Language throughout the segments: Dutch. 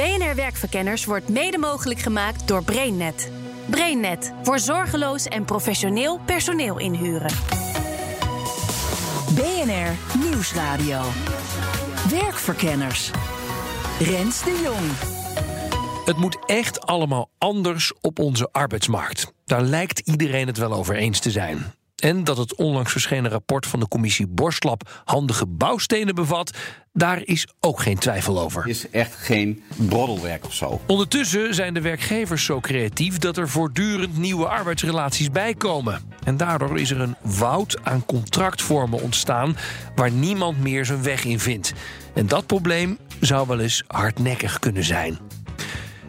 BNR Werkverkenners wordt mede mogelijk gemaakt door BrainNet. BrainNet voor zorgeloos en professioneel personeel inhuren. BNR Nieuwsradio. Werkverkenners. Rens de Jong. Het moet echt allemaal anders op onze arbeidsmarkt. Daar lijkt iedereen het wel over eens te zijn. En dat het onlangs verschenen rapport van de commissie Borstlab handige bouwstenen bevat, daar is ook geen twijfel over. Het is echt geen broddelwerk of zo. Ondertussen zijn de werkgevers zo creatief dat er voortdurend nieuwe arbeidsrelaties bijkomen. En daardoor is er een woud aan contractvormen ontstaan waar niemand meer zijn weg in vindt. En dat probleem zou wel eens hardnekkig kunnen zijn.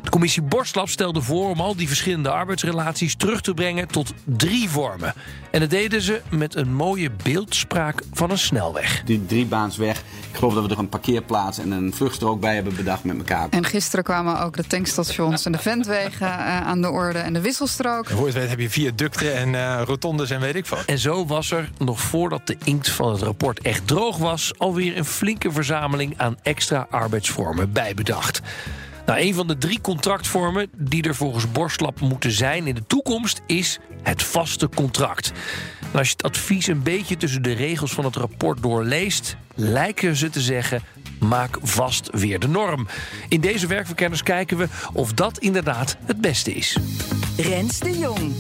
De commissie Borstlab stelde voor om al die verschillende arbeidsrelaties terug te brengen tot drie vormen. En dat deden ze met een mooie beeldspraak van een snelweg. Die driebaansweg, ik geloof dat we er een parkeerplaats en een vluchtstrook bij hebben bedacht met elkaar. En gisteren kwamen ook de tankstations en de ventwegen uh, aan de orde en de wisselstrook. En voor je het weet heb je viaducten en uh, rotondes en weet ik wat. En zo was er, nog voordat de inkt van het rapport echt droog was, alweer een flinke verzameling aan extra arbeidsvormen bijbedacht. Nou, een van de drie contractvormen die er volgens Borstlab moeten zijn in de toekomst is het vaste contract. Nou, als je het advies een beetje tussen de regels van het rapport doorleest, lijken ze te zeggen: maak vast weer de norm. In deze werkverkenners kijken we of dat inderdaad het beste is. Rens de Jong.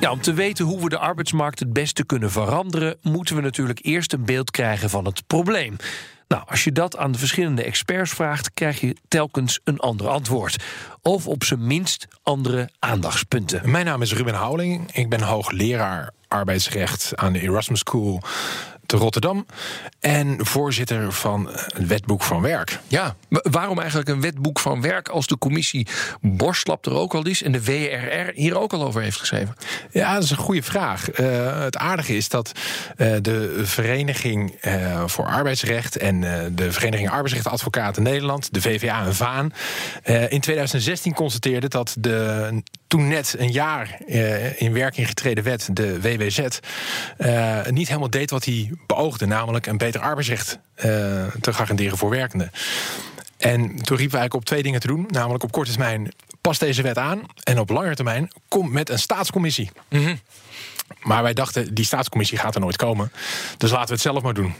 Ja, om te weten hoe we de arbeidsmarkt het beste kunnen veranderen, moeten we natuurlijk eerst een beeld krijgen van het probleem. Nou, als je dat aan de verschillende experts vraagt, krijg je telkens een ander antwoord. Of op zijn minst andere aandachtspunten. Mijn naam is Ruben Houweling. Ik ben hoogleraar arbeidsrecht aan de Erasmus School te Rotterdam. En voorzitter van het wetboek van werk. Ja, waarom eigenlijk een wetboek van werk als de commissie Borslap er ook al is en de WRR hier ook al over heeft geschreven? Ja, dat is een goede vraag. Uh, het aardige is dat uh, de Vereniging uh, voor Arbeidsrecht en de Vereniging Arbeidsrechtadvocaten Nederland, de VVA en VAAN, in 2016 constateerde dat de toen net een jaar in werking getreden wet, de WWZ, niet helemaal deed wat hij beoogde, namelijk een beter arbeidsrecht uh, te garanderen voor werkenden. En toen riepen we eigenlijk op twee dingen te doen. Namelijk op korte termijn pas deze wet aan. En op lange termijn kom met een staatscommissie. Mm -hmm. Maar wij dachten, die staatscommissie gaat er nooit komen. Dus laten we het zelf maar doen.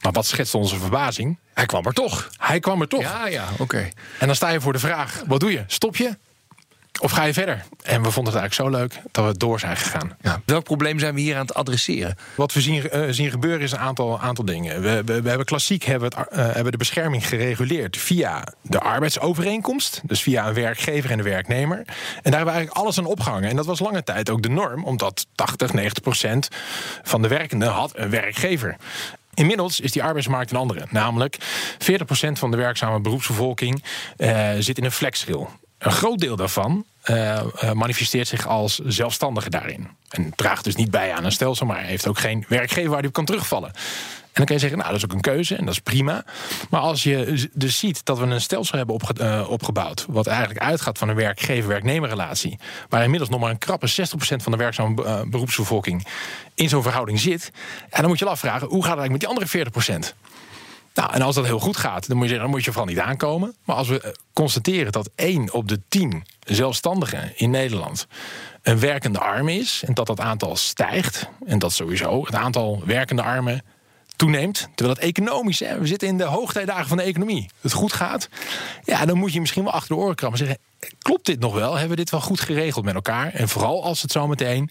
Maar wat schetst onze verbazing? Hij kwam er toch. Hij kwam er toch. Ja, ja, oké. Okay. En dan sta je voor de vraag: wat doe je? Stop je? Of ga je verder? En we vonden het eigenlijk zo leuk dat we door zijn gegaan. Ja. Welk probleem zijn we hier aan het adresseren? Wat we zien, uh, zien gebeuren is een aantal, aantal dingen. We, we, we hebben klassiek hebben, het, uh, hebben de bescherming gereguleerd via de arbeidsovereenkomst. Dus via een werkgever en een werknemer. En daar hebben we eigenlijk alles aan opgehangen. En dat was lange tijd ook de norm, omdat 80, 90 procent van de werkenden had een werkgever. Inmiddels is die arbeidsmarkt een andere. Namelijk 40% van de werkzame beroepsbevolking uh, zit in een flexschil. Een groot deel daarvan uh, manifesteert zich als zelfstandige daarin. En draagt dus niet bij aan een stelsel, maar heeft ook geen werkgever waar hij op kan terugvallen. En dan kan je zeggen, nou, dat is ook een keuze en dat is prima. Maar als je dus ziet dat we een stelsel hebben uh, opgebouwd... wat eigenlijk uitgaat van een werkgever-werknemerrelatie... waar inmiddels nog maar een krappe 60% van de werkzame beroepsbevolking... in zo'n verhouding zit... En dan moet je je afvragen, hoe gaat het eigenlijk met die andere 40%? Nou, en als dat heel goed gaat, dan moet je dan moet je vooral niet aankomen. Maar als we constateren dat 1 op de 10 zelfstandigen in Nederland een werkende arm is, en dat dat aantal stijgt, en dat sowieso het aantal werkende armen toeneemt, terwijl het economisch, we zitten in de hoogtijdagen van de economie, het goed gaat, ja, dan moet je misschien wel achter de oren krabben en zeggen, klopt dit nog wel? Hebben we dit wel goed geregeld met elkaar? En vooral als het zo meteen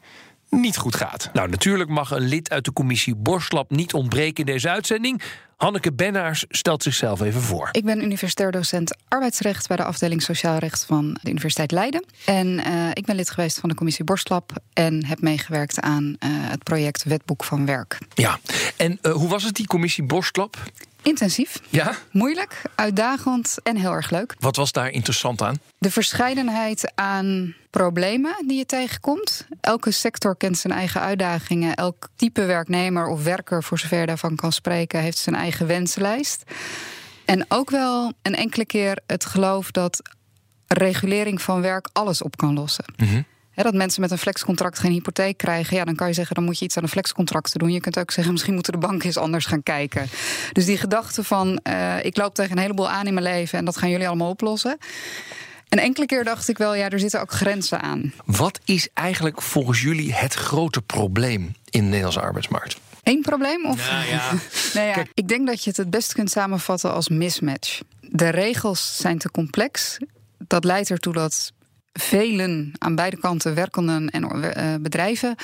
niet goed gaat. Nou, natuurlijk mag een lid uit de commissie Borslap niet ontbreken in deze uitzending. Hanneke Bennaars stelt zichzelf even voor. Ik ben universitair docent arbeidsrecht bij de afdeling Sociaal Recht van de Universiteit Leiden. En uh, ik ben lid geweest van de commissie Borstlab en heb meegewerkt aan uh, het project Wetboek van Werk. Ja, en uh, hoe was het die commissie Borstlab? Intensief, Ja? moeilijk, uitdagend en heel erg leuk. Wat was daar interessant aan? De verscheidenheid aan problemen die je tegenkomt. Elke sector kent zijn eigen uitdagingen. Elk type werknemer of werker, voor zover je daarvan kan spreken, heeft zijn eigen wenslijst. En ook wel een enkele keer het geloof dat regulering van werk alles op kan lossen. Hè, dat mensen met een flexcontract geen hypotheek krijgen. Ja, dan kan je zeggen, dan moet je iets aan de flexcontracten doen. Je kunt ook zeggen, misschien moeten de banken eens anders gaan kijken. Dus die gedachte van, eh, ik loop tegen een heleboel aan in mijn leven... en dat gaan jullie allemaal oplossen. En enkele keer dacht ik wel, ja, er zitten ook grenzen aan. Wat is eigenlijk volgens jullie het grote probleem in de Nederlandse arbeidsmarkt? Eén probleem? Of? nou ja, ik denk dat je het het best kunt samenvatten als mismatch. De regels zijn te complex. Dat leidt ertoe dat velen aan beide kanten werkenden en eh, bedrijven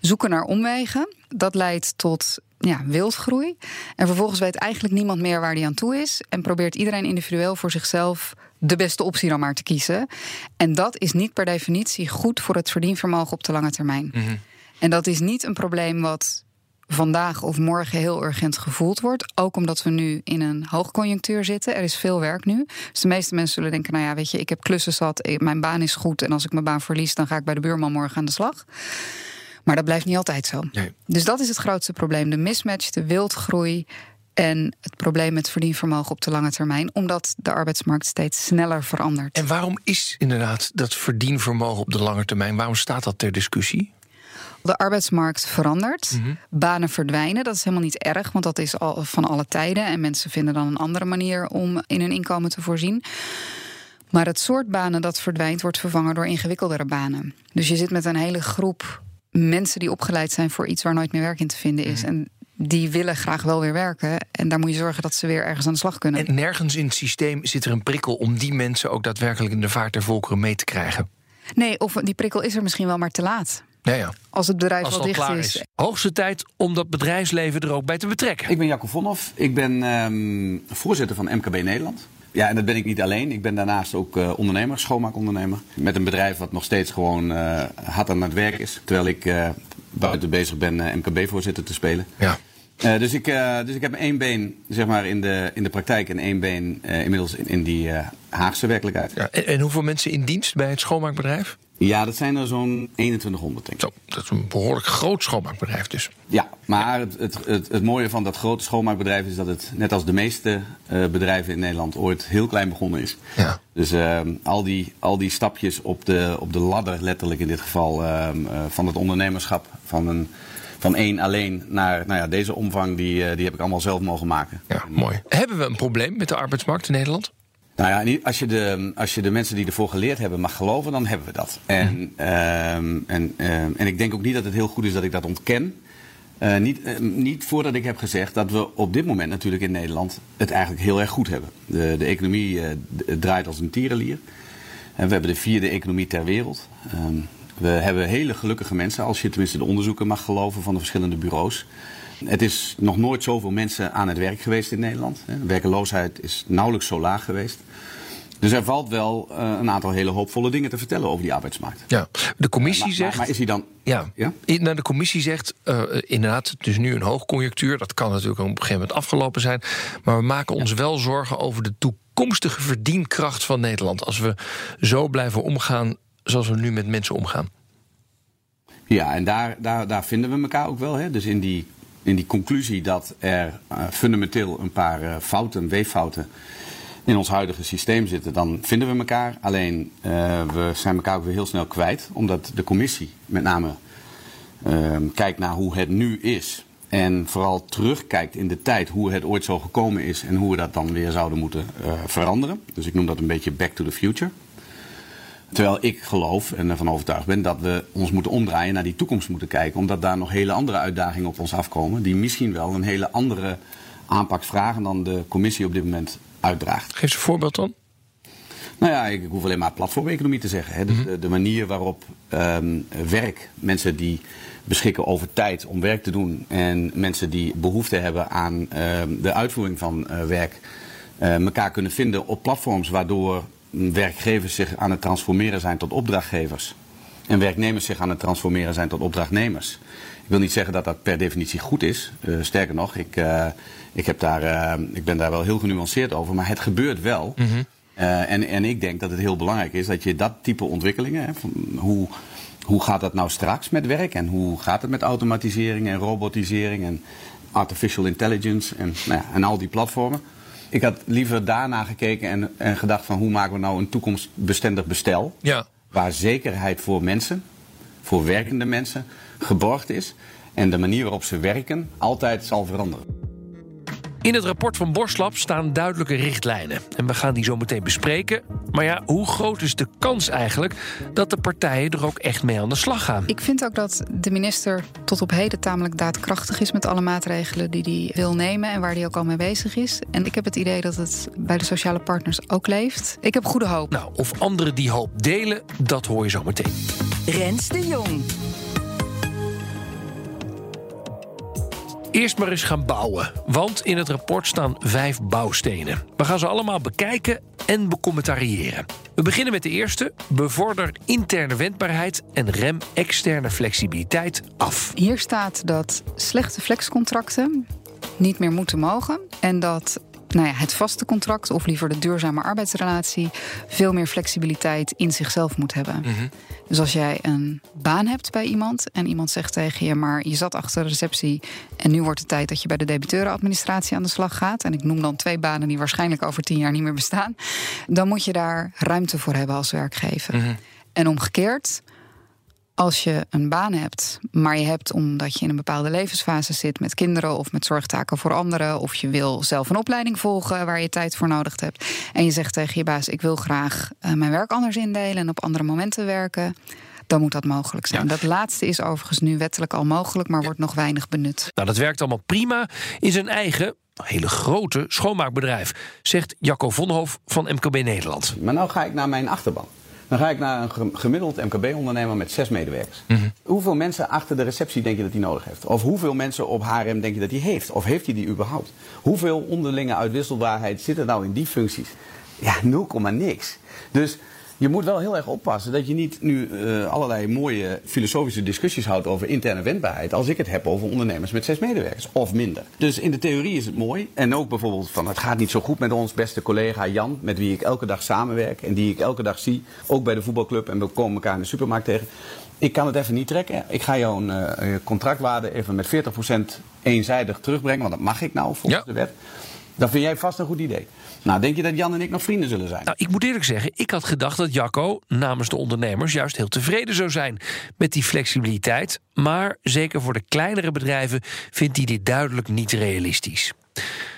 zoeken naar omwegen. Dat leidt tot ja, wildgroei. En vervolgens weet eigenlijk niemand meer waar die aan toe is. En probeert iedereen individueel voor zichzelf de beste optie dan maar te kiezen. En dat is niet per definitie goed voor het verdienvermogen op de lange termijn. En dat is niet een probleem wat vandaag of morgen heel urgent gevoeld wordt. Ook omdat we nu in een hoogconjunctuur zitten. Er is veel werk nu. Dus de meeste mensen zullen denken: nou ja, weet je, ik heb klussen zat, eh, mijn baan is goed. En als ik mijn baan verlies, dan ga ik bij de buurman morgen aan de slag. Maar dat blijft niet altijd zo. Nee. Dus dat is het grootste probleem: de mismatch, de wildgroei. En het probleem met verdienvermogen op de lange termijn, omdat de arbeidsmarkt steeds sneller verandert. En waarom is inderdaad dat verdienvermogen op de lange termijn, waarom staat dat ter discussie? De arbeidsmarkt verandert, banen verdwijnen. Dat is helemaal niet erg, want dat is al van alle tijden. En mensen vinden dan een andere manier om in hun inkomen te voorzien. Maar het soort banen dat verdwijnt, wordt vervangen door ingewikkeldere banen. Dus je zit met een hele groep mensen die opgeleid zijn voor iets waar nooit meer werk in te vinden is. En die willen graag wel weer werken. En daar moet je zorgen dat ze weer ergens aan de slag kunnen. En nergens in het systeem zit er een prikkel om die mensen ook daadwerkelijk in de vaart der volkeren mee te krijgen. Nee, of die prikkel is er misschien wel maar te laat. Ja, ja. Als het bedrijf Als al het al dicht klaar is. is. Hoogste tijd om dat bedrijfsleven er ook bij te betrekken. Ik ben Jacco Vonhoff. Ik ben ehm, voorzitter van MKB Nederland. Ja, en dat ben ik niet alleen. Ik ben daarnaast ook eh, ondernemer, schoonmaakondernemer. Met een bedrijf wat nog steeds gewoon eh, hard aan het werk is. Terwijl ik eh, buiten bezig ben MKB-voorzitter te spelen. Ja. Eh, dus, ik, eh, dus ik heb één been zeg maar, in, de, in de praktijk en één been eh, inmiddels in, in die eh, Haagse werkelijkheid. Ja. Ja, en, en hoeveel mensen in dienst bij het schoonmaakbedrijf? Dat zijn er zo'n 2100 denk ik. Zo, dat is een behoorlijk groot schoonmaakbedrijf dus. Ja, maar het, het, het, het mooie van dat grote schoonmaakbedrijf is dat het, net als de meeste eh, bedrijven in Nederland, ooit heel klein begonnen is. Ja. Dus ehm, al, die, al die stapjes op de, op de ladder, letterlijk in dit geval, ehm, eh, van het ondernemerschap, van, een, van één alleen naar nou ja, deze omvang, die, eh, die heb ik allemaal zelf mogen maken. Ja, mooi. Hebben we een probleem met de arbeidsmarkt in Nederland? Nou ja, als je, de, als je de mensen die ervoor geleerd hebben mag geloven, dan hebben we dat. En, ehm, en, ehm, en ik denk ook niet dat het heel goed is dat ik dat ontken. Eh, niet, eh, niet voordat ik heb gezegd dat we op dit moment natuurlijk in Nederland het eigenlijk heel erg goed hebben. De, de economie eh, d- draait als een tierenlier. En we hebben de vierde economie ter wereld. Ehm, we hebben hele gelukkige mensen, als je tenminste de onderzoeken mag geloven van de verschillende bureaus. Het is nog nooit zoveel mensen aan het werk geweest in Nederland. De werkeloosheid is nauwelijks zo laag geweest. Dus er valt wel eh, een aantal hele hoopvolle dingen te vertellen over die arbeidsmarkt. Ja. De commissie Maar, zegt. maar, maar is hij dan... Ja. Ja? Nou, de commissie zegt eh, inderdaad, het is nu een hoogconjunctuur. Dat kan natuurlijk op een gegeven moment afgelopen zijn. Maar we maken ons wel zorgen over de toekomstige verdienkracht van Nederland. Als we zo blijven omgaan zoals we nu met mensen omgaan. Ja, en daar, daar, daar vinden we elkaar ook wel. Hè? Dus in die, in die conclusie dat er eh, fundamenteel een paar eh, fouten, weeffouten in ons huidige systeem zitten, dan vinden we elkaar. Alleen eh, we zijn elkaar weer heel snel kwijt, omdat de commissie met name eh, kijkt naar hoe het nu is. En vooral terugkijkt in de tijd hoe het ooit zo gekomen is en hoe we dat dan weer zouden moeten veranderen. Dus ik noem dat een beetje back to the future. Terwijl ik geloof en ervan overtuigd ben dat we ons moeten omdraaien naar die toekomst moeten kijken. Omdat daar nog hele andere uitdagingen op ons afkomen. Die misschien wel een hele andere aanpak vragen dan de commissie op dit moment uitdraagt. Geef eens een voorbeeld dan. Nou ja, ik, hoef alleen maar platformeconomie te zeggen. Hè. Dus de, de manier waarop ehm, werk, mensen die beschikken over tijd om werk te doen. En mensen die behoefte hebben aan ehm, de uitvoering van eh, werk. eh, elkaar kunnen vinden op platforms waardoor werkgevers zich aan het transformeren zijn tot opdrachtgevers. en werknemers zich aan het transformeren zijn tot opdrachtnemers. Ik wil niet zeggen dat dat per definitie goed is. Uh, sterker nog, ik, uh, ik, heb daar, uh, ik ben daar wel heel genuanceerd over. Maar het gebeurt wel. Mm -hmm. en, en ik denk dat het heel belangrijk is dat je dat type ontwikkelingen. Hè, van hoe, hoe gaat dat nou straks met werk? En hoe gaat het met automatisering en robotisering en artificial intelligence en, nou ja, en al die platformen? Ik had liever daarna gekeken en, en gedacht van hoe maken we nou een toekomstbestendig bestel. Ja. Waar zekerheid voor mensen, voor werkende mensen, geborgd is. En de manier waarop ze werken altijd zal veranderen. In het rapport van Borslab staan duidelijke richtlijnen. En we gaan die zo meteen bespreken. Maar ja, hoe groot is de kans eigenlijk dat de partijen er ook echt mee aan de slag gaan? Ik vind ook dat de minister tot op heden tamelijk daadkrachtig is met alle maatregelen die hij wil nemen en waar hij ook al mee bezig is. En ik heb het idee dat het bij de sociale partners ook leeft. Ik heb goede hoop. Nou, of anderen die hoop delen, dat hoor je zo meteen. Rens de Jong. Eerst maar eens gaan bouwen. Want in het rapport staan vijf bouwstenen. We gaan ze allemaal bekijken en becommentariëren. We beginnen met de eerste. Bevorder interne wendbaarheid en rem externe flexibiliteit af. Hier staat dat slechte flexcontracten niet meer moeten mogen. En dat nou ja, het vaste contract, of liever de duurzame arbeidsrelatie, veel meer flexibiliteit in zichzelf moet hebben. Mhm. Dus als jij een baan hebt bij iemand en iemand zegt tegen je, maar je zat achter de receptie en nu wordt het tijd dat je bij de debiteurenadministratie aan de slag gaat. En ik noem dan twee banen die waarschijnlijk over tien jaar niet meer bestaan. Dan moet je daar ruimte voor hebben als werkgever. Mhm. En omgekeerd, als je een baan hebt, maar je hebt omdat je in een bepaalde levensfase zit met kinderen of met zorgtaken voor anderen, of je wil zelf een opleiding volgen waar je tijd voor nodig hebt, en je zegt tegen je baas: Ik wil graag uh, mijn werk anders indelen en op andere momenten werken. Dan moet dat mogelijk zijn. Ja. Dat laatste is overigens nu wettelijk al mogelijk, maar wordt nog weinig benut. Nou, dat werkt allemaal prima in zijn eigen hele grote schoonmaakbedrijf, zegt Jacco Vonhof van MKB Nederland. Maar nou ga ik naar mijn achterban. Dan ga ik naar een gemiddeld MKB-ondernemer met zes medewerkers. Mm -hmm. Hoeveel mensen achter de receptie denk je dat hij nodig heeft? Of hoeveel mensen op HRM denk je dat hij heeft? Of heeft hij die überhaupt? Hoeveel onderlinge uitwisselbaarheid zit er nou in die functies? Ja, 0, niks. Dus je moet wel heel erg oppassen dat je niet nu uh, allerlei mooie filosofische discussies houdt over interne wendbaarheid. Als ik het heb over ondernemers met zes medewerkers of minder. Dus in de theorie is het mooi. En ook bijvoorbeeld van het gaat niet zo goed met ons beste collega Jan, met wie ik elke dag samenwerk en die ik elke dag zie. Ook bij de voetbalclub en we komen elkaar in de supermarkt tegen. Ik kan het even niet trekken. Ik ga jouw uh, contractwaarde even met 40% eenzijdig terugbrengen, want dat mag ik nou volgens Ja. de wet. Dat vind jij vast een goed idee. Nou, denk je dat Jan en ik nog vrienden zullen zijn? Nou, ik moet eerlijk zeggen, ik had gedacht dat Jacco namens de ondernemers juist heel tevreden zou zijn met die flexibiliteit. Maar zeker voor de kleinere bedrijven vindt hij dit duidelijk niet realistisch.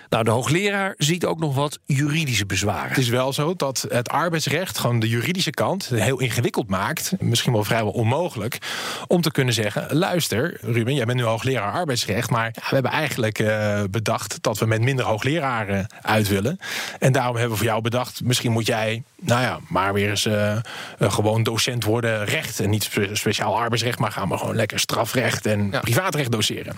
Nou, de hoogleraar ziet ook nog wat juridische bezwaren. Het is wel zo dat het arbeidsrecht gewoon de juridische kant heel ingewikkeld maakt. Misschien wel vrijwel onmogelijk. Om te kunnen zeggen: luister, Ruben, jij bent nu hoogleraar arbeidsrecht. Maar ja, we hebben eigenlijk uh, bedacht dat we met minder hoogleraren uit willen. En daarom hebben we voor jou bedacht: misschien moet jij, nou ja, maar weer eens uh, uh, gewoon docent worden recht. En niet spe speciaal arbeidsrecht, maar gaan we gewoon lekker strafrecht en ja. privaatrecht doseren.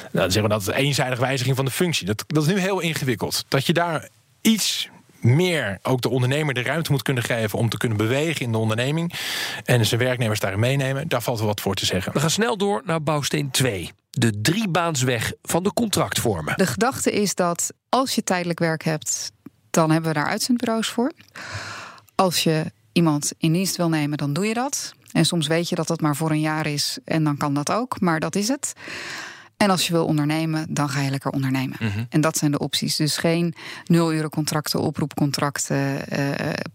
Nou, dan zeggen we dat is een eenzijdige wijziging van de functie. Dat, dat is nu heel ingewikkeld. Dat je daar iets meer ook de ondernemer de ruimte moet kunnen geven om te kunnen bewegen in de onderneming en zijn werknemers daarin meenemen, daar valt wel wat voor te zeggen. We gaan snel door naar bouwsteen 2. De driebaansweg van de contractvormen. De gedachte is dat als je tijdelijk werk hebt, dan hebben we daar uitzendbureaus voor. Als je iemand in dienst wil nemen, dan doe je dat. En soms weet je dat het maar voor een jaar is en dan kan dat ook, maar dat is het. En als je wil ondernemen, dan ga je lekker ondernemen. Mm -hmm. En dat zijn de opties. Dus geen nulurencontracten, oproepcontracten, uh,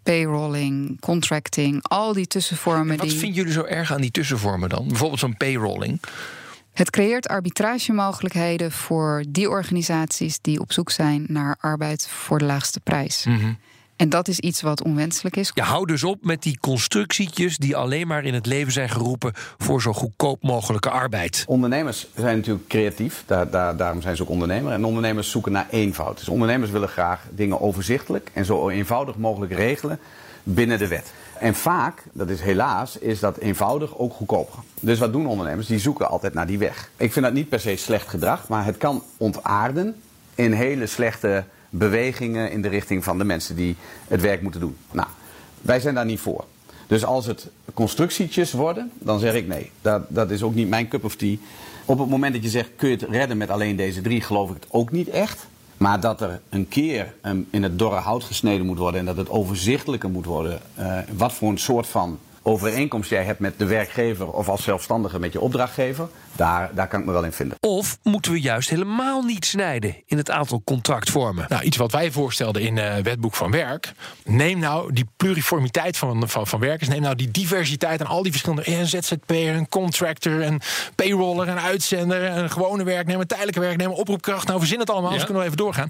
payrolling, contracting, al die tussenvormen. En wat die... vinden jullie zo erg aan die tussenvormen dan? Bijvoorbeeld zo'n payrolling. Het creëert arbitragemogelijkheden voor die organisaties die op zoek zijn naar arbeid voor de laagste prijs. Mm -hmm. En dat is iets wat onwenselijk is. Ja, hou dus op met die constructietjes die alleen maar in het leven zijn geroepen voor zo goedkoop mogelijke arbeid. Ondernemers zijn natuurlijk creatief, daar, daar, daarom zijn ze ook ondernemer. En ondernemers zoeken naar eenvoud. Dus ondernemers willen graag dingen overzichtelijk en zo eenvoudig mogelijk regelen binnen de wet. En vaak, dat is helaas, is dat eenvoudig ook goedkoper. Dus wat doen ondernemers? Die zoeken altijd naar die weg. Ik vind dat niet per se slecht gedrag, maar het kan ontaarden in hele slechte bewegingen in de richting van de mensen die het werk moeten doen. Nou, wij zijn daar niet voor. Dus als het constructietjes worden, dan zeg ik nee. Dat, dat is ook niet mijn cup of tea. Op het moment dat je zegt, kun je het redden met alleen deze drie, geloof ik het ook niet echt. Maar dat er een keer in het dorre hout gesneden moet worden en dat het overzichtelijker moet worden. Uh, wat voor een soort van overeenkomst jij hebt met de werkgever of als zelfstandige met je opdrachtgever, daar, daar kan ik me wel in vinden. Of moeten we juist helemaal niet snijden in het aantal contractvormen? Nou, iets wat wij voorstelden in het uh, wetboek van werk. Neem nou die pluriformiteit van, van, van werkers. Neem nou die diversiteit en al die verschillende. Een ZZP'er, een contractor, een payroller, een uitzender, een gewone werknemer, tijdelijke werknemer, oproepkracht. Nou, verzin het allemaal, anders ja. kunnen we even doorgaan.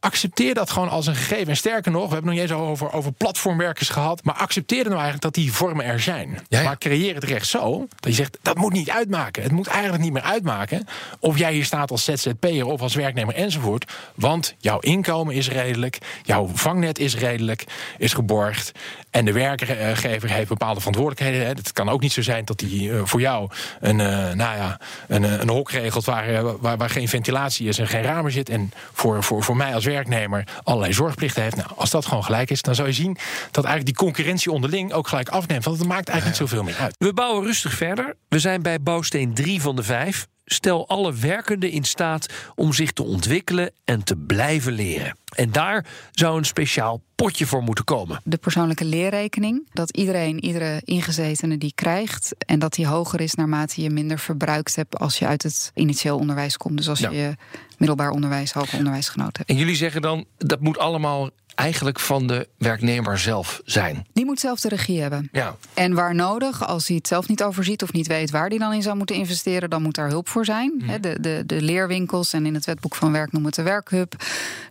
Accepteer dat gewoon als een gegeven. En sterker nog, we hebben nog niet eens over, over platformwerkers gehad. Maar accepteer nou eigenlijk dat die vormen er zijn. Ja, ja. Maar creëer het recht zo dat je zegt dat moet niet uitmaken. Het moet eigenlijk niet meer uitmaken of jij hier staat als ZZP'er of als werknemer enzovoort. Want jouw inkomen is redelijk, jouw vangnet is redelijk, is geborgd. En de werkgever heeft bepaalde verantwoordelijkheden. Het kan ook niet zo zijn dat hij voor jou een, nou ja, een, een hok regelt waar, waar, waar, geen ventilatie is en geen ramen zit. En voor, voor, voor mij als werknemer allerlei zorgplichten heeft. Nou, als dat gewoon gelijk is, dan zou je zien dat eigenlijk die concurrentie onderling ook gelijk afneemt. Want het maakt eigenlijk niet zoveel meer uit. We bouwen rustig verder. We zijn bij bouwsteen 3 van de 5. Stel alle werkenden in staat om zich te ontwikkelen en te blijven leren. En daar zou een speciaal potje voor moeten komen. De persoonlijke leerrekening. Dat iedereen, iedere ingezetene die krijgt. En dat die hoger is naarmate je minder verbruikt hebt als je uit het initieel onderwijs komt. Dus als ja. je middelbaar onderwijs, hoger onderwijs genoten hebt. En jullie zeggen dan dat moet allemaal eigenlijk van de werknemer zelf zijn. Die moet zelf de regie hebben. Ja. En waar nodig, als hij het zelf niet overziet of niet weet waar hij dan in zou moeten investeren, dan moet daar hulp voor zijn. Mm. De, de, de leerwinkels en in het wetboek van werk noemen we het de werkhub.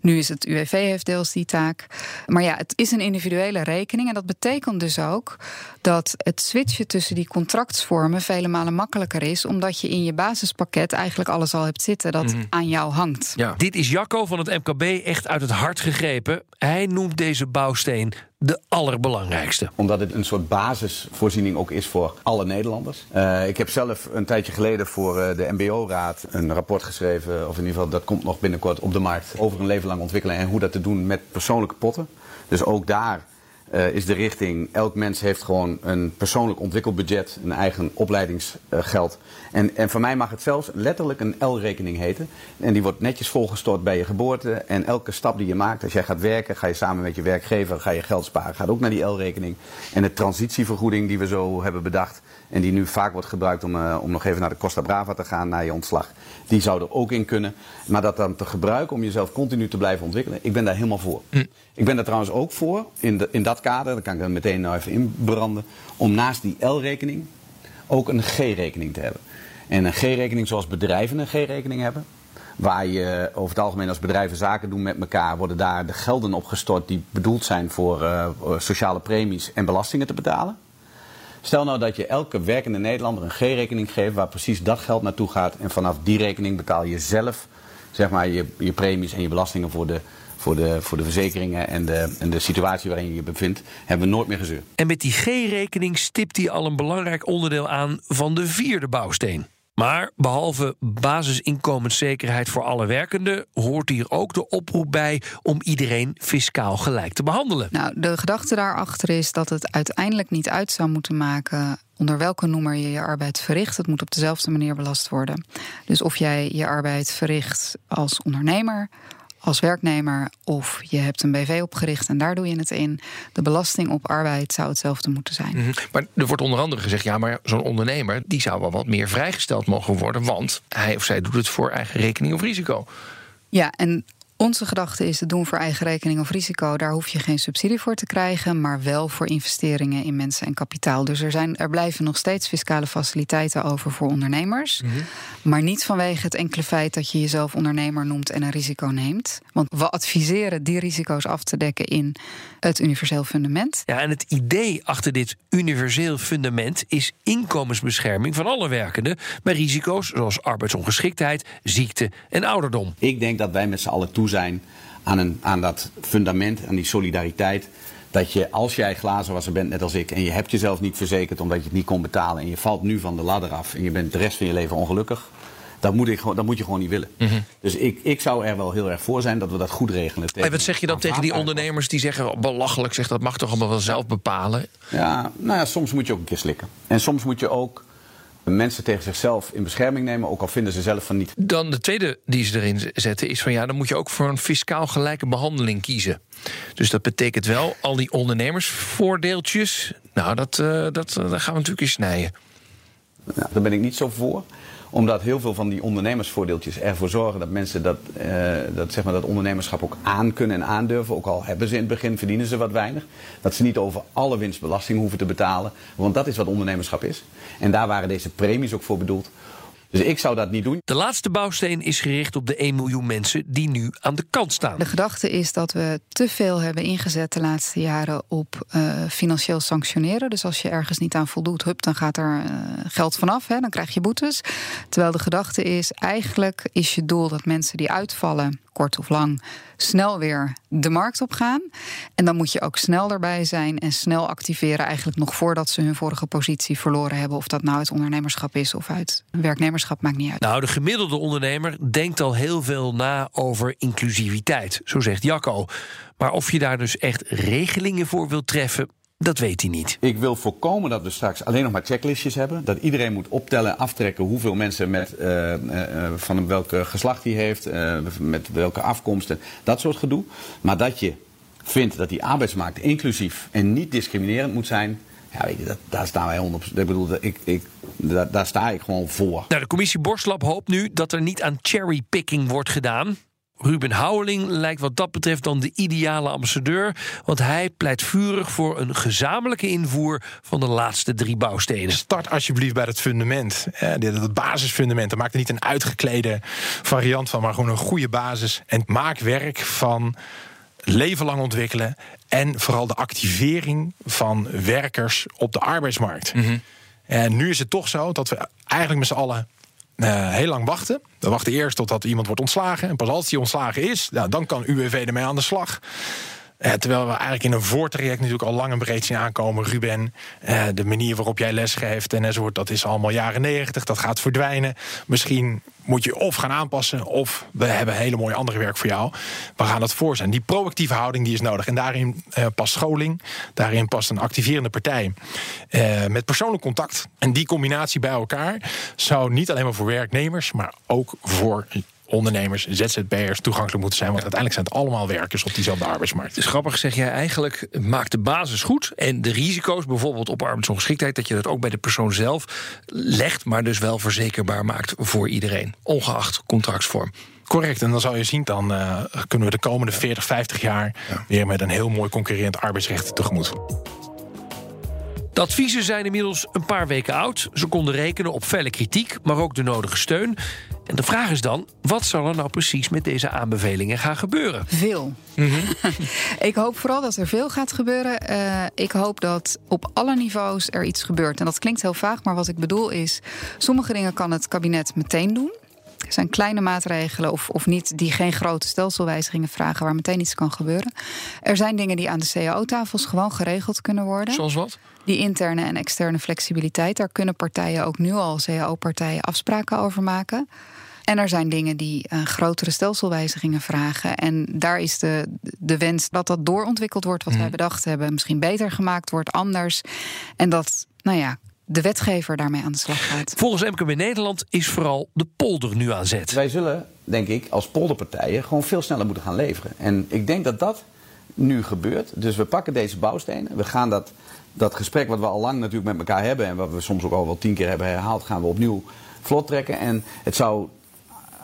Nu is het UWV heeft deels die taak. Maar ja, het is een individuele rekening. En dat betekent dus ook dat het switchen tussen die contractsvormen vele malen makkelijker is, omdat je in je basispakket eigenlijk alles al hebt zitten dat mm. aan jou hangt. Ja. Dit is Jacco van het MKB echt uit het hart gegrepen. Hij noemt deze bouwsteen de allerbelangrijkste. Omdat het een soort basisvoorziening ook is voor alle Nederlanders. Uh, ik heb zelf een tijdje geleden voor uh, de MBO-raad een rapport geschreven, of in ieder geval dat komt nog binnenkort op de markt, over een leven lang ontwikkelen en hoe dat te doen met persoonlijke potten. Dus ook daar uh, is de richting, elk mens heeft gewoon een persoonlijk ontwikkelbudget, een eigen opleidingsgeld. En, en voor mij mag het zelfs letterlijk een L-rekening heten. En die wordt netjes volgestort bij je geboorte. En elke stap die je maakt, als jij gaat werken, ga je samen met je werkgever, ga je geld sparen. Gaat ook naar die L-rekening. En de transitievergoeding die we zo hebben bedacht, en die nu vaak wordt gebruikt om, uh, om nog even naar de Costa Brava te gaan, naar je ontslag. Die zou er ook in kunnen. Maar dat dan te gebruiken om jezelf continu te blijven ontwikkelen, ik ben daar helemaal voor. Mm. Ik ben daar trouwens ook voor, in, de, in dat kader, daar kan ik er meteen nou even inbranden, om naast die L-rekening ook een G-rekening te hebben. En een G-rekening zoals bedrijven een G-rekening hebben. Waar je over het algemeen als bedrijven zaken doen met elkaar, worden daar de gelden opgestort die bedoeld zijn voor uh, sociale premies en belastingen te betalen. Stel nou dat je elke werkende Nederlander een G-rekening geeft waar precies dat geld naartoe gaat. En vanaf die rekening betaal je zelf zeg maar, je, je premies en je belastingen voor de, voor de, voor de verzekeringen en de, en de situatie waarin je je bevindt, hebben we nooit meer gezeur. En met die G-rekening stipt hij al een belangrijk onderdeel aan van de vierde bouwsteen. Maar behalve basisinkomenszekerheid voor alle werkenden, hoort hier ook de oproep bij om iedereen fiscaal gelijk te behandelen. Nou, de gedachte daarachter is dat het uiteindelijk niet uit zou moeten maken onder welke noemer je je arbeid verricht. Het moet op dezelfde manier belast worden. Dus of jij je arbeid verricht als ondernemer als werknemer of je hebt een BV opgericht en daar doe je het in. De belasting op arbeid zou hetzelfde moeten zijn. Mm -hmm. Maar er wordt onder andere gezegd: ja, maar zo'n ondernemer die zou wel wat meer vrijgesteld mogen worden, want hij of zij doet het voor eigen rekening of risico. Ja, en onze gedachte is te doen voor eigen rekening of risico. Daar hoef je geen subsidie voor te krijgen, maar wel voor investeringen in mensen en kapitaal. Dus er, zijn, er blijven nog steeds fiscale faciliteiten over voor ondernemers. Mm -hmm. Maar niet vanwege het enkele feit dat je jezelf ondernemer noemt en een risico neemt. Want we adviseren die risico's af te dekken in het universeel fundament. Ja, en het idee achter dit universeel fundament is inkomensbescherming van alle werkenden bij risico's zoals arbeidsongeschiktheid, ziekte en ouderdom. Ik denk dat wij met z'n allen toe zijn aan, een, aan dat fundament, aan die solidariteit. Dat je, als jij glazenwasser bent, net als ik, en je hebt jezelf niet verzekerd omdat je het niet kon betalen. en je valt nu van de ladder af en je bent de rest van je leven ongelukkig. Dat moet, ik, dat moet je gewoon niet willen. Mhm. Dus ik, ik zou er wel heel erg voor zijn dat we dat goed regelen. En wat zeg je dan tegen die ondernemers die zeggen... belachelijk, zeg, dat mag toch allemaal wel zelf bepalen? Ja, nou ja, soms moet je ook een keer slikken. En soms moet je ook mensen tegen zichzelf in bescherming nemen, ook al vinden ze zelf van niet. Dan de tweede die ze erin zetten is van ja, dan moet je ook voor een fiscaal gelijke behandeling kiezen. Dus dat betekent wel al die ondernemersvoordeeltjes, nou, dat, uh, dat, uh, daar gaan we natuurlijk in snijden. Nou, daar ben ik niet zo voor omdat heel veel van die ondernemersvoordeeltjes ervoor zorgen dat mensen dat, uh, dat, zeg maar, dat ondernemerschap ook aan kunnen en aandurven. Ook al hebben ze in het begin, verdienen ze wat weinig. Dat ze niet over alle winstbelasting hoeven te betalen. Want dat is wat ondernemerschap is. En daar waren deze premies ook voor bedoeld. Dus ik zou dat niet doen. De laatste bouwsteen is gericht op de 1 miljoen mensen die nu aan de kant staan. De gedachte is dat we te veel hebben ingezet de laatste jaren op uh, financieel sanctioneren. Dus als je ergens niet aan voldoet, hup, dan gaat er uh, geld vanaf, hè, dan krijg je boetes. Terwijl de gedachte is, eigenlijk is je doel dat mensen die uitvallen kort of lang, snel weer de markt op gaan. En dan moet je ook snel erbij zijn en snel activeren, eigenlijk nog voordat ze hun vorige positie verloren hebben. Of dat nou uit ondernemerschap is of uit werknemerschap, maakt niet uit. Nou, de gemiddelde ondernemer denkt al heel veel na over inclusiviteit, zo zegt Jacco. Maar of je daar dus echt regelingen voor wilt treffen, dat weet hij niet. Ik wil voorkomen dat we straks alleen nog maar checklistjes hebben. Dat iedereen moet optellen en aftrekken hoeveel mensen met, uh, uh, van welke geslacht hij heeft, uh, met welke afkomsten, dat soort gedoe. Maar dat je vindt dat die arbeidsmarkt inclusief en niet discriminerend moet zijn. Ja, weet je, dat, daar staan wij 100%. Ik bedoel, ik, ik, daar, daar sta ik gewoon voor. Nou, de commissie Borslap hoopt nu dat er niet aan cherrypicking wordt gedaan. Ruben Houweling lijkt wat dat betreft dan de ideale ambassadeur. Want hij pleit vurig voor een gezamenlijke invoer van de laatste drie bouwstenen. Start alsjeblieft bij het fundament. Het basisfundament. Maak er niet een uitgeklede variant van, maar gewoon een goede basis. En maak werk van leven lang ontwikkelen. En vooral de activering van werkers op de arbeidsmarkt. Mhm. En nu is het toch zo dat we eigenlijk met z'n allen uh, heel lang wachten. We wachten eerst totdat iemand wordt ontslagen. En pas als die ontslagen is, dan kan UWV ermee aan de slag. Uh, terwijl we eigenlijk in een voortraject natuurlijk al lang en breed zien aankomen. Ruben, uh, de manier waarop jij lesgeeft en enzovoort, dat is allemaal jaren negentig. Dat gaat verdwijnen. Misschien moet je of gaan aanpassen, of we hebben hele mooie andere werk voor jou. We gaan dat voor zijn. Die proactieve houding die is nodig. En daarin uh, past scholing, daarin past een activerende partij met persoonlijk contact. En die combinatie bij elkaar zou niet alleen maar voor werknemers, maar ook voor ondernemers, ZZP'ers toegankelijk moeten zijn. Want uiteindelijk zijn het allemaal werkers op diezelfde arbeidsmarkt. Dus grappig zeg jij eigenlijk, maak de basis goed. En de risico's, bijvoorbeeld op arbeidsongeschiktheid, dat je dat ook bij de persoon zelf legt, maar dus wel verzekerbaar maakt voor iedereen, ongeacht contractsvorm. Correct, en dan zou je zien, dan uh, kunnen we de komende 40, 50 jaar weer met een heel mooi concurrerend arbeidsrecht tegemoet. De adviezen zijn inmiddels een paar weken oud. Ze konden rekenen op felle kritiek, maar ook de nodige steun. En de vraag is dan, wat zal er nou precies met deze aanbevelingen gaan gebeuren? Veel. Mhm. ik hoop vooral dat er veel gaat gebeuren. Uh, ik hoop dat op alle niveaus er iets gebeurt. En dat klinkt heel vaag, maar wat ik bedoel is... sommige dingen kan het kabinet meteen doen. Er zijn kleine maatregelen of, of niet die geen grote stelselwijzigingen vragen... waar meteen iets kan gebeuren. Er zijn dingen die aan de cao-tafels gewoon geregeld kunnen worden. Zoals wat? Die interne en externe flexibiliteit. Daar kunnen partijen ook nu al, cao-partijen, afspraken over maken... En er zijn dingen die uh, grotere stelselwijzigingen vragen. En daar is de, de wens dat dat doorontwikkeld wordt, wat wij mhm. bedacht hebben, misschien beter gemaakt wordt, anders. En dat, nou ja, de wetgever daarmee aan de slag gaat. Volgens MKB Nederland is vooral de polder nu aan zet. Wij zullen, denk ik, als polderpartijen gewoon veel sneller moeten gaan leveren. En ik denk dat dat nu gebeurt. Dus we pakken deze bouwstenen. We gaan dat, dat gesprek wat we al lang natuurlijk met elkaar hebben... en wat we soms ook al wel tien keer hebben herhaald... gaan we opnieuw vlot trekken. En het zou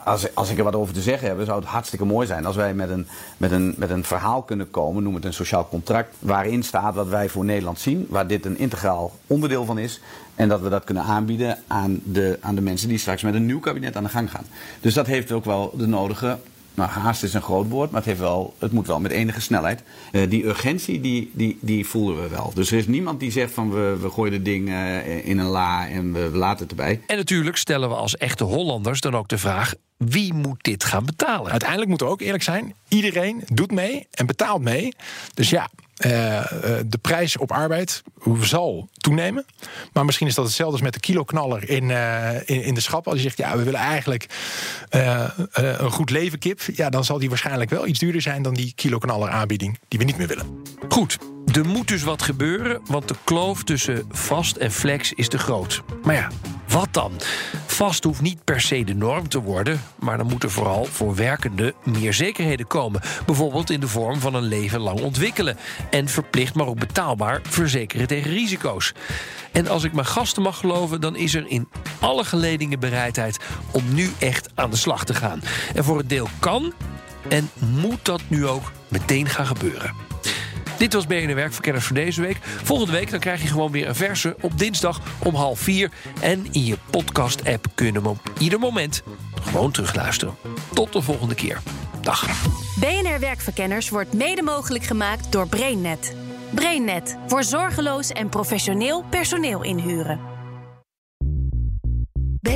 als, als ik er wat over te zeggen heb, zou het hartstikke mooi zijn als wij met een, met, een, met een verhaal kunnen komen, noem het een sociaal contract, waarin staat wat wij voor Nederland zien, waar dit een integraal onderdeel van is. En dat we dat kunnen aanbieden aan de, aan de mensen die straks met een nieuw kabinet aan de gang gaan. Dus dat heeft ook wel de nodige nou, haast is een groot woord, maar het, heeft wel, het moet wel met enige snelheid. Uh, die urgentie, die, die, die voelen we wel. Dus er is niemand die zegt van we, we gooien de ding uh, in een la en we, we laten het erbij. En natuurlijk stellen we als echte Hollanders dan ook de vraag... wie moet dit gaan betalen? Uiteindelijk moeten we ook eerlijk zijn. Iedereen doet mee en betaalt mee. Dus ja, de prijs op arbeid zal toenemen. Maar misschien is dat hetzelfde als met de kiloknaller in, in, in, de schap. Als je zegt, ja, we willen eigenlijk een goed leven kip. Ja, dan zal die waarschijnlijk wel iets duurder zijn dan die kiloknaller aanbieding die we niet meer willen. Goed, er moet dus wat gebeuren, want de kloof tussen vast en flex is te groot. Maar ja, wat dan? Vast hoeft niet per se de norm te worden, maar dan moeten vooral voor werkenden meer zekerheden komen. Bijvoorbeeld in de vorm van een leven lang ontwikkelen. En verplicht, maar ook betaalbaar verzekeren tegen risico's. En als ik mijn gasten mag geloven, dan is er in alle geledingen bereidheid om nu echt aan de slag te gaan. En voor het deel kan en moet dat nu ook meteen gaan gebeuren. Dit was BNR Werkverkenners voor deze week. Volgende week dan krijg je gewoon weer een verse op dinsdag om half vier. En in je podcast-app kunnen we op ieder moment gewoon terugluisteren. Tot de volgende keer. Dag. BNR Werkverkenners wordt mede mogelijk gemaakt door BrainNet. BrainNet voor zorgeloos en professioneel personeel inhuren.